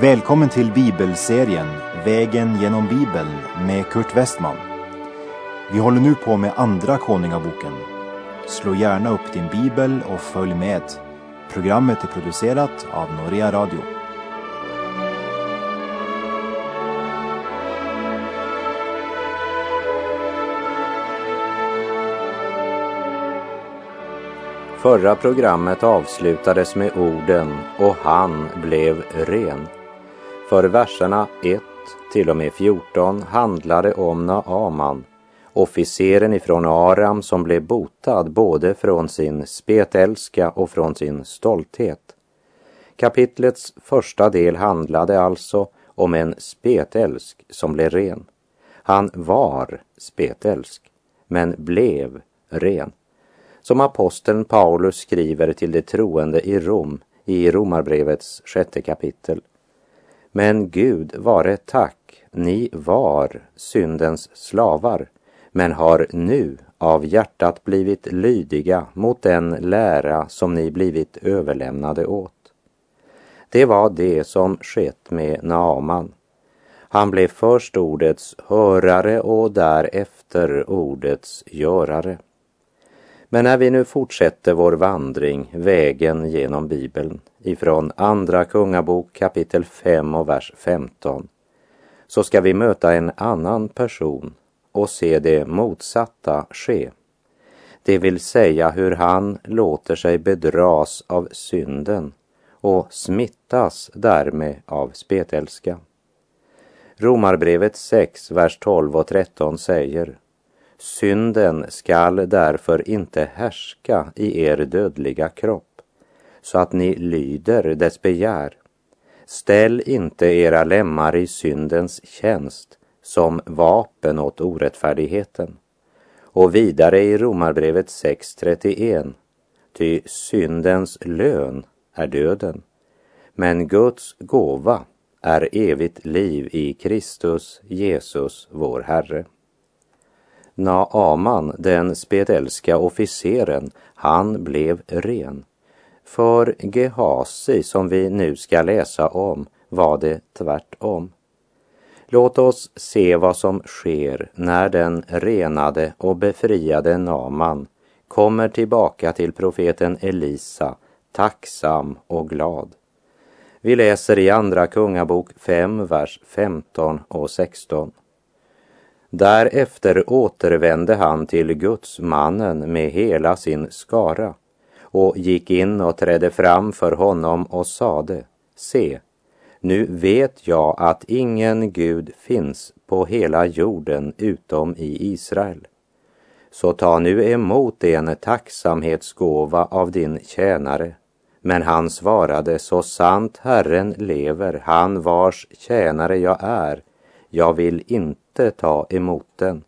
Välkommen till bibelserien Vägen genom Bibeln med Kurt Westman. Vi håller nu på med Andra Konungaboken. Slå gärna upp din bibel och följ med. Programmet är producerat av Norea Radio. Förra programmet avslutades med orden och han blev ren. För verserna 1 till och med 14 handlade om Naaman, officeren ifrån Aram som blev botad både från sin spetälska och från sin stolthet. Kapitlets första del handlade alltså om en spetälsk som blev ren. Han var spetälsk, men blev ren som aposteln Paulus skriver till de troende i Rom i Romarbrevets sjätte kapitel. Men Gud vare tack, ni var syndens slavar, men har nu av hjärtat blivit lydiga mot den lära som ni blivit överlämnade åt. Det var det som skett med Naaman. Han blev först ordets hörare och därefter ordets görare. Men när vi nu fortsätter vår vandring, vägen genom Bibeln, ifrån Andra Kungabok kapitel 5 och vers 15, så ska vi möta en annan person och se det motsatta ske. Det vill säga hur han låter sig bedras av synden och smittas därmed av spetälska. Romarbrevet 6, vers 12 och 13 säger Synden skall därför inte härska i er dödliga kropp, så att ni lyder dess begär. Ställ inte era lemmar i syndens tjänst som vapen åt orättfärdigheten. Och vidare i Romarbrevet 6.31. Ty syndens lön är döden, men Guds gåva är evigt liv i Kristus Jesus, vår Herre. Naaman, den spetälska officeren, han blev ren. För Gehasi, som vi nu ska läsa om, var det tvärtom. Låt oss se vad som sker när den renade och befriade Naman kommer tillbaka till profeten Elisa, tacksam och glad. Vi läser i Andra Kungabok 5, vers 15 och 16. Därefter återvände han till gudsmannen med hela sin skara och gick in och trädde fram för honom och sade, se, nu vet jag att ingen Gud finns på hela jorden utom i Israel. Så ta nu emot en tacksamhetsgåva av din tjänare. Men han svarade, så sant Herren lever, han vars tjänare jag är, jag vill inte ta emot den.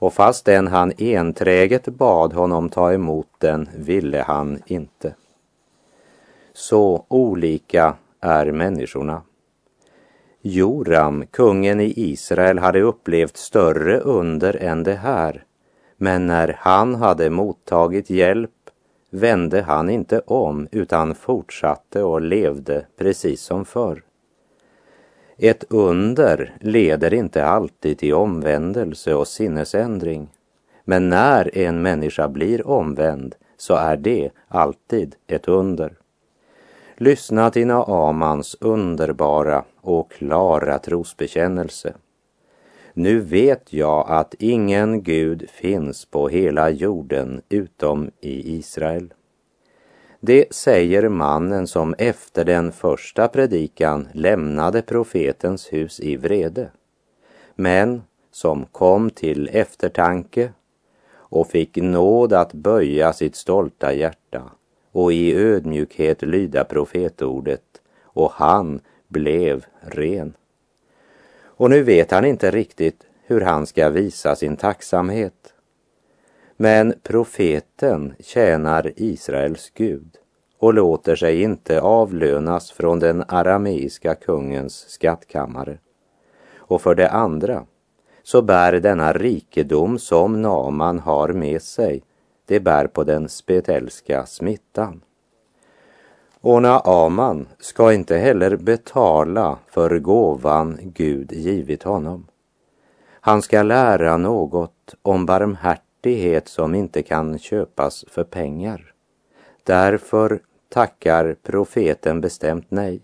Och fastän han enträget bad honom ta emot den ville han inte. Så olika är människorna. Joram, kungen i Israel, hade upplevt större under än det här. Men när han hade mottagit hjälp vände han inte om utan fortsatte och levde precis som förr. Ett under leder inte alltid till omvändelse och sinnesändring. Men när en människa blir omvänd så är det alltid ett under. Lyssna till Naamans underbara och klara trosbekännelse. Nu vet jag att ingen Gud finns på hela jorden utom i Israel. Det säger mannen som efter den första predikan lämnade profetens hus i vrede, men som kom till eftertanke och fick nåd att böja sitt stolta hjärta och i ödmjukhet lyda profetordet och han blev ren. Och nu vet han inte riktigt hur han ska visa sin tacksamhet. Men profeten tjänar Israels Gud och låter sig inte avlönas från den arameiska kungens skattkammare. Och för det andra så bär denna rikedom som Naman har med sig, det bär på den spetälska smittan. Och Naaman ska inte heller betala för gåvan Gud givit honom. Han ska lära något om barmhärtighet som inte kan köpas för pengar. Därför tackar profeten bestämt nej.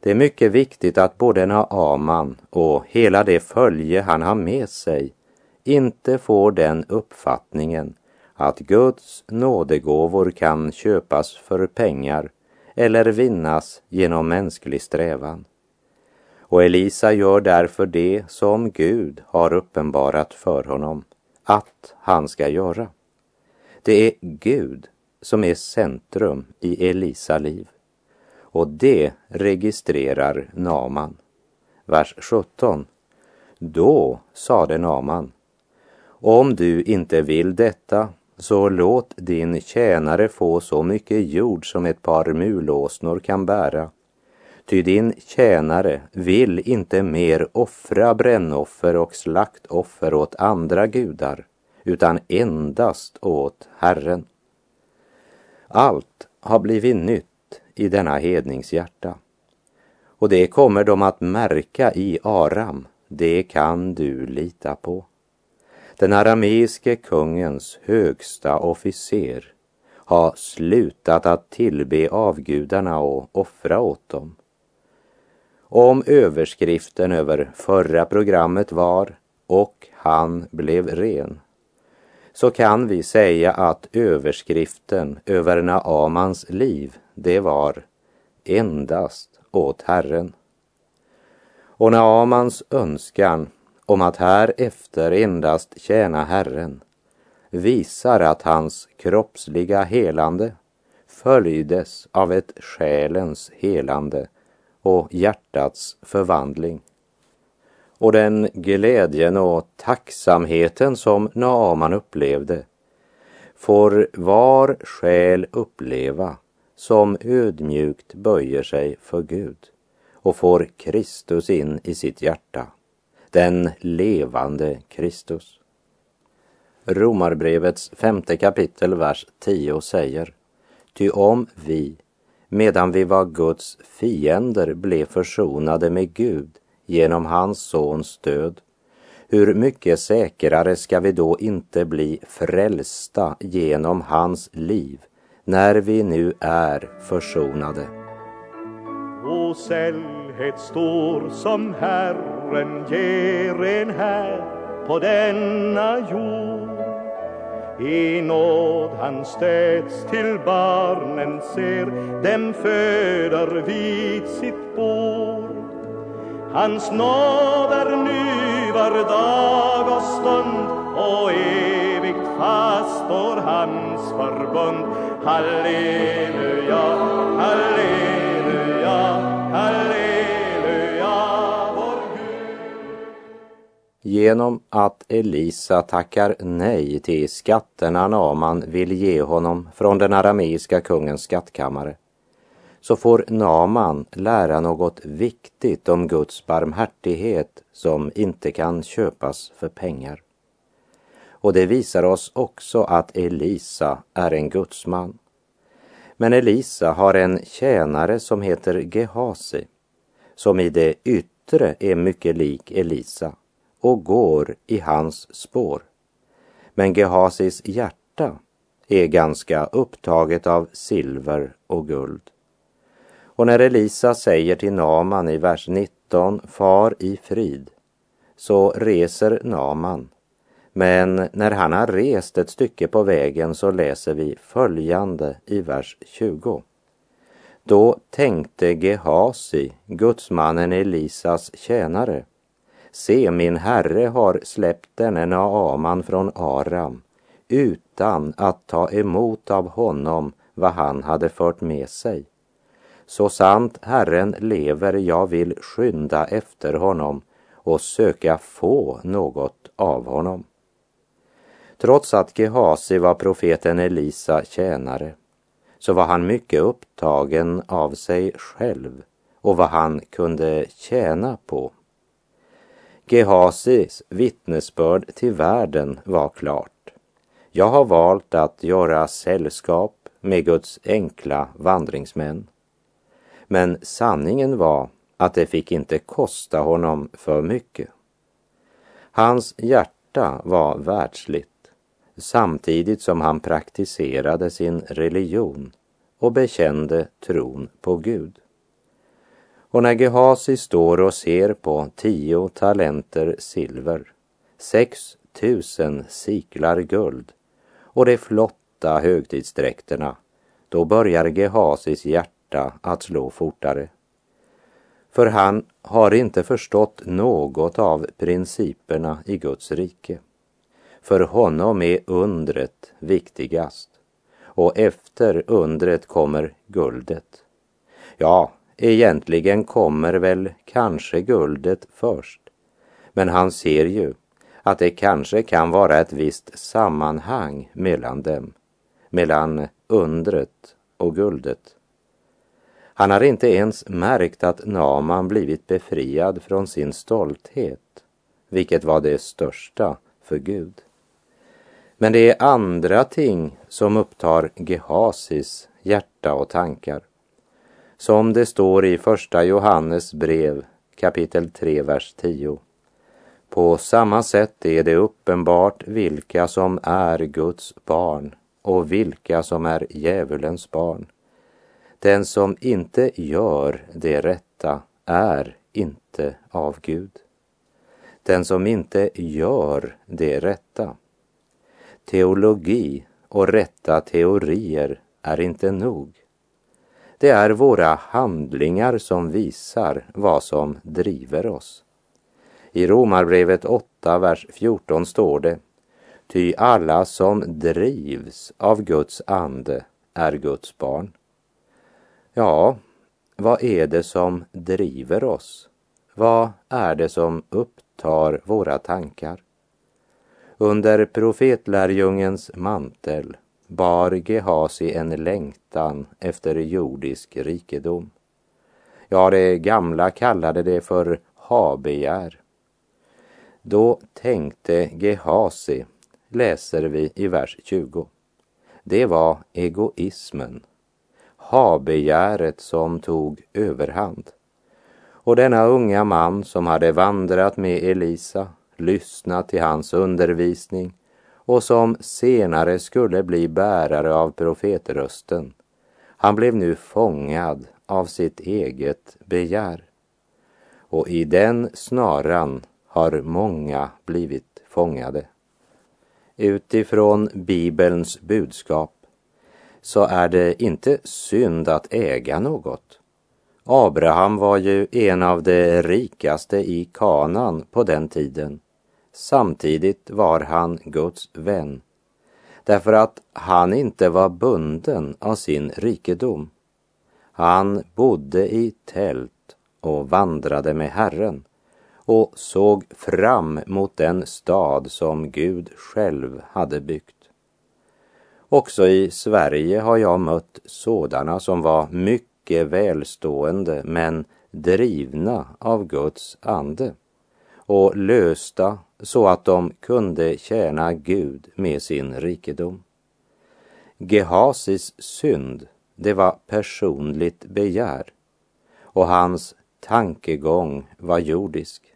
Det är mycket viktigt att både Naaman och hela det följe han har med sig inte får den uppfattningen att Guds nådegåvor kan köpas för pengar eller vinnas genom mänsklig strävan. Och Elisa gör därför det som Gud har uppenbarat för honom att han ska göra. Det är Gud som är centrum i Elisa liv. Och det registrerar Naman. Vers 17. Då sade Naman, om du inte vill detta, så låt din tjänare få så mycket jord som ett par mulåsnor kan bära. Ty din tjänare vill inte mer offra brännoffer och slaktoffer åt andra gudar, utan endast åt Herren. Allt har blivit nytt i denna hednings hjärta. Och det kommer de att märka i Aram, det kan du lita på. Den arameiske kungens högsta officer har slutat att tillbe avgudarna och offra åt dem. Om överskriften över förra programmet var och han blev ren så kan vi säga att överskriften över Naamans liv, det var endast åt Herren. Och Naamans önskan om att härefter endast tjäna Herren visar att hans kroppsliga helande följdes av ett själens helande och hjärtats förvandling. Och den glädjen och tacksamheten som Naaman upplevde får var själ uppleva som ödmjukt böjer sig för Gud och får Kristus in i sitt hjärta den levande Kristus. Romarbrevets femte kapitel, vers 10 säger Ty om vi, medan vi var Guds fiender, blev försonade med Gud genom hans sons död, hur mycket säkrare ska vi då inte bli frälsta genom hans liv när vi nu är försonade? Och sällhet stor som Herren ger en här på denna jord. I nåd han stöds till barnen ser, dem föder vid sitt bord. Hans nåd är ny var dag och stund och evigt fast står hans förbund. Halleluja, halleluja, Genom att Elisa tackar nej till skatterna Naman vill ge honom från den arameiska kungens skattkammare så får Naman lära något viktigt om Guds barmhärtighet som inte kan köpas för pengar. Och det visar oss också att Elisa är en gudsman. Men Elisa har en tjänare som heter Gehasi, som i det yttre är mycket lik Elisa och går i hans spår. Men Gehasis hjärta är ganska upptaget av silver och guld. Och när Elisa säger till Naman i vers 19, far i frid, så reser Naman. Men när han har rest ett stycke på vägen så läser vi följande i vers 20. Då tänkte Gehasi, gudsmannen Elisas tjänare, se min herre har släppt denne Naaman från Aram utan att ta emot av honom vad han hade fört med sig. Så sant Herren lever, jag vill skynda efter honom och söka få något av honom. Trots att Gehasi var profeten Elisa tjänare så var han mycket upptagen av sig själv och vad han kunde tjäna på. Gehasis vittnesbörd till världen var klart. Jag har valt att göra sällskap med Guds enkla vandringsmän. Men sanningen var att det fick inte kosta honom för mycket. Hans hjärta var världsligt samtidigt som han praktiserade sin religion och bekände tron på Gud. Och när Gehasi står och ser på tio talenter silver, sex tusen siklar guld och de flotta högtidsdräkterna, då börjar Gehasis hjärta att slå fortare. För han har inte förstått något av principerna i Guds rike. För honom är undret viktigast och efter undret kommer guldet. Ja, egentligen kommer väl kanske guldet först. Men han ser ju att det kanske kan vara ett visst sammanhang mellan dem, mellan undret och guldet. Han har inte ens märkt att Naman blivit befriad från sin stolthet, vilket var det största för Gud. Men det är andra ting som upptar Gehasis hjärta och tankar. Som det står i första Johannes brev kapitel 3, vers 10. På samma sätt är det uppenbart vilka som är Guds barn och vilka som är djävulens barn. Den som inte gör det rätta är inte av Gud. Den som inte gör det rätta. Teologi och rätta teorier är inte nog. Det är våra handlingar som visar vad som driver oss. I Romarbrevet 8, vers 14 står det Ty alla som drivs av Guds ande är Guds barn. Ja, vad är det som driver oss? Vad är det som upptar våra tankar? Under profetlärjungens mantel bar Gehasi en längtan efter jordisk rikedom. Ja, det gamla kallade det för habegär. Då tänkte Gehasi, läser vi i vers 20. Det var egoismen, habegäret som tog överhand. Och denna unga man som hade vandrat med Elisa, lyssnat till hans undervisning och som senare skulle bli bärare av profetrösten. Han blev nu fångad av sitt eget begär. Och i den snaran har många blivit fångade. Utifrån Bibelns budskap så är det inte synd att äga något. Abraham var ju en av de rikaste i Kanan på den tiden Samtidigt var han Guds vän därför att han inte var bunden av sin rikedom. Han bodde i tält och vandrade med Herren och såg fram mot den stad som Gud själv hade byggt. Också i Sverige har jag mött sådana som var mycket välstående men drivna av Guds ande och lösta så att de kunde tjäna Gud med sin rikedom. Gehasis synd, det var personligt begär och hans tankegång var jordisk.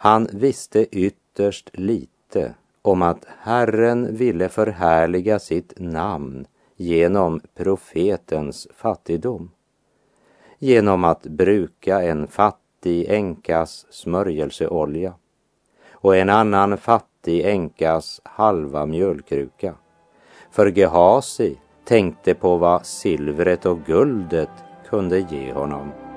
Han visste ytterst lite om att Herren ville förhärliga sitt namn genom profetens fattigdom. Genom att bruka en fattig änkas smörjelseolja och en annan fattig änkas halva mjölkruka. För Gehasi tänkte på vad silvret och guldet kunde ge honom.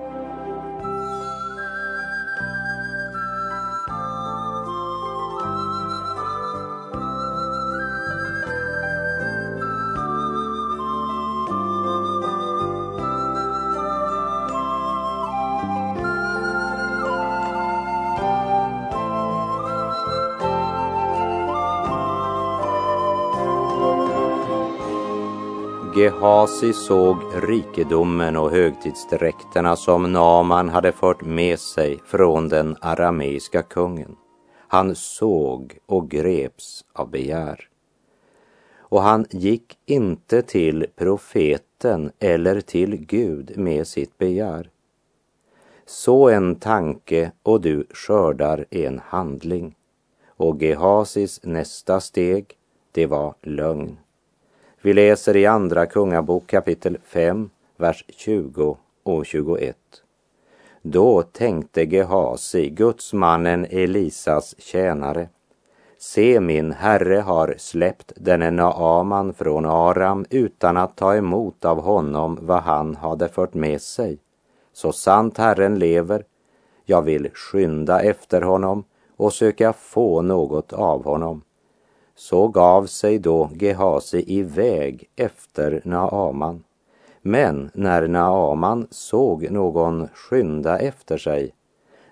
Gehasi såg rikedomen och högtidsdräkterna som Naman hade fört med sig från den arameiska kungen. Han såg och greps av begär. och han gick inte till profeten eller till Gud med sitt begär. Så en tanke och du skördar en handling. Och Gehasis nästa steg, det var lögn. Vi läser i Andra Kungabok kapitel 5, vers 20 och 21. Då tänkte Gehasi, gudsmannen Elisas tjänare, Se, min herre har släppt denne Naaman från Aram utan att ta emot av honom vad han hade fört med sig. Så sant Herren lever, jag vill skynda efter honom och söka få något av honom. Så gav sig då Gehasi iväg efter Naaman. Men när Naaman såg någon skynda efter sig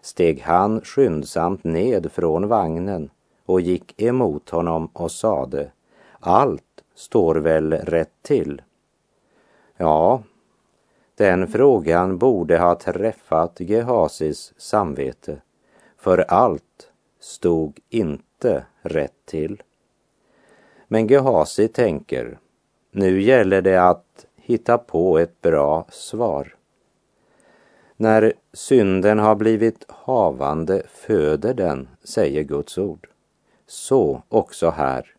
steg han skyndsamt ned från vagnen och gick emot honom och sade Allt står väl rätt till? Ja, den frågan borde ha träffat Gehasis samvete, för allt stod inte rätt till. Men Gehasi tänker, nu gäller det att hitta på ett bra svar. När synden har blivit havande föder den, säger Guds ord. Så också här,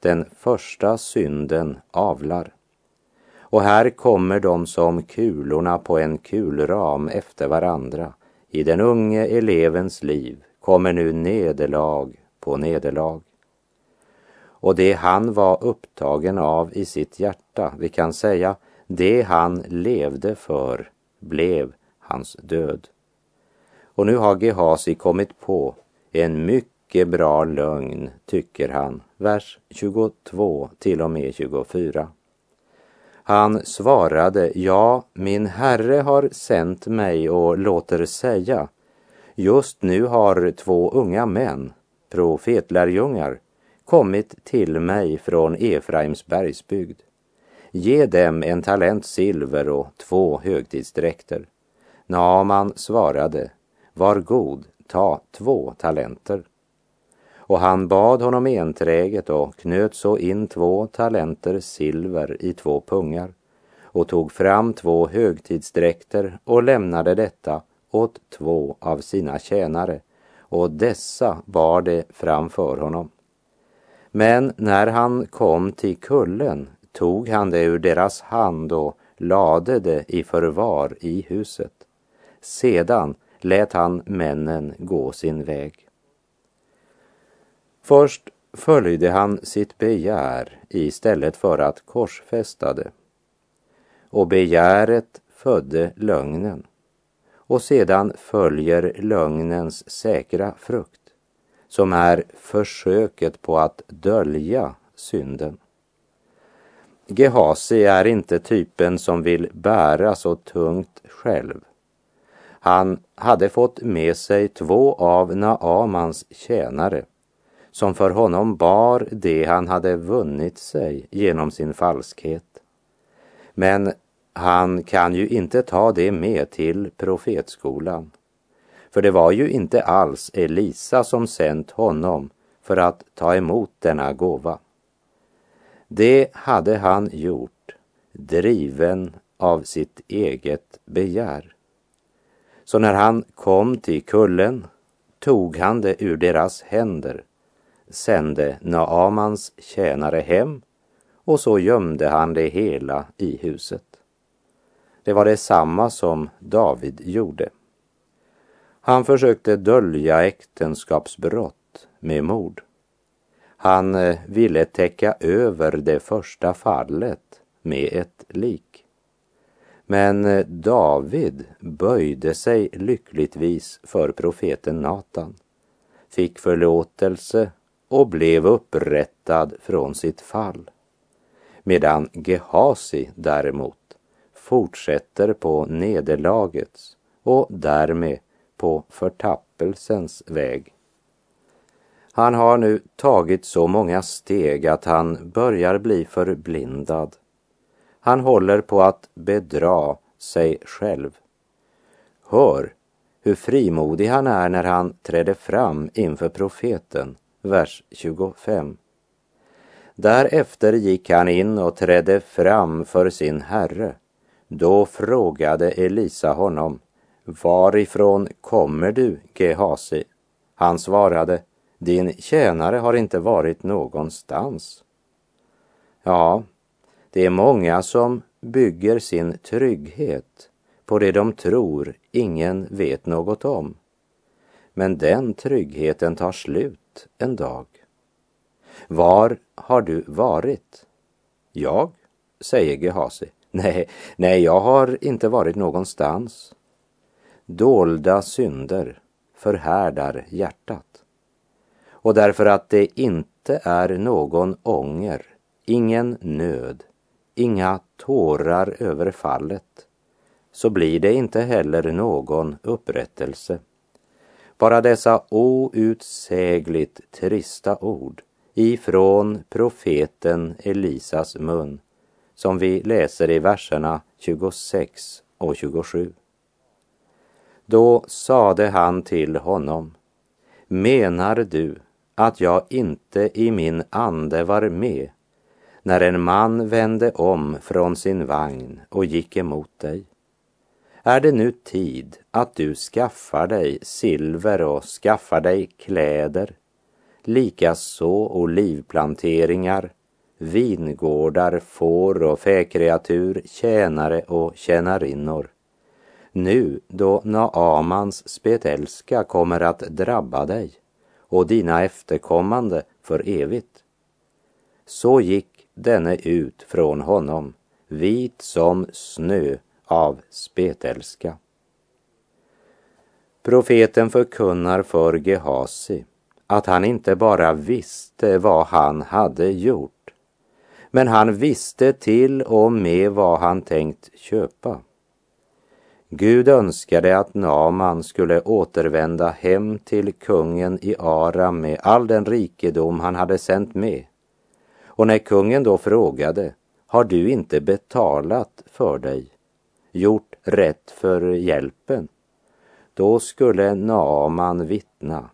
den första synden avlar. Och här kommer de som kulorna på en kulram efter varandra. I den unge elevens liv kommer nu nederlag på nederlag. Och det han var upptagen av i sitt hjärta, vi kan säga, det han levde för blev hans död. Och nu har Gehasi kommit på en mycket bra lögn, tycker han, vers 22 till och med 24. Han svarade, ja, min herre har sänt mig och låter säga, just nu har två unga män, profetlärjungar, kommit till mig från Efraims bergsbygd. Ge dem en talent silver och två högtidsdräkter. Naaman svarade, var god, ta två talenter. Och han bad honom enträget och knöt så in två talenter silver i två pungar och tog fram två högtidsdräkter och lämnade detta åt två av sina tjänare och dessa bar det framför honom. Men när han kom till kullen tog han det ur deras hand och lade det i förvar i huset. Sedan lät han männen gå sin väg. Först följde han sitt begär istället för att korsfästa det. Och begäret födde lögnen. Och sedan följer lögnens säkra frukt, som är försöket på att dölja synden. Gehasi är inte typen som vill bära så tungt själv. Han hade fått med sig två av Naamans tjänare som för honom bar det han hade vunnit sig genom sin falskhet. Men han kan ju inte ta det med till profetskolan. För det var ju inte alls Elisa som sänt honom för att ta emot denna gåva. Det hade han gjort, driven av sitt eget begär. Så när han kom till kullen tog han det ur deras händer sände Naamans tjänare hem och så gömde han det hela i huset. Det var detsamma som David gjorde. Han försökte dölja äktenskapsbrott med mord. Han eh, ville täcka över det första fallet med ett lik. Men eh, David böjde sig lyckligtvis för profeten Natan, fick förlåtelse och blev upprättad från sitt fall. Medan Gehasi däremot fortsätter på nederlagets och därmed på förtappelsens väg. Han har nu tagit så många steg att han börjar bli förblindad. Han håller på att bedra sig själv. Hör hur frimodig han är när han träder fram inför profeten vers 25. Därefter gick han in och trädde fram för sin herre. Då frågade Elisa honom, varifrån kommer du, Gehasi? Han svarade, din tjänare har inte varit någonstans. Ja, det är många som bygger sin trygghet på det de tror ingen vet något om. Men den tryggheten tar slut en dag. Var har du varit? Jag, säger Gehasi. Nej, nej, jag har inte varit någonstans. Dolda synder förhärdar hjärtat. Och därför att det inte är någon ånger, ingen nöd, inga tårar över fallet, så blir det inte heller någon upprättelse. Bara dessa outsägligt trista ord ifrån profeten Elisas mun som vi läser i verserna 26 och 27. Då sade han till honom, menar du att jag inte i min ande var med när en man vände om från sin vagn och gick emot dig? Är det nu tid att du skaffar dig silver och skaffar dig kläder, likaså olivplanteringar, vingårdar, får och fäkreatur, tjänare och tjänarinnor. Nu då Naamans spetälska kommer att drabba dig och dina efterkommande för evigt. Så gick denne ut från honom, vit som snö av spetälska. Profeten förkunnar för Gehasi att han inte bara visste vad han hade gjort, men han visste till och med vad han tänkt köpa. Gud önskade att Naman skulle återvända hem till kungen i Aram med all den rikedom han hade sänt med. Och när kungen då frågade, har du inte betalat för dig, gjort rätt för hjälpen? Då skulle Naaman vittna,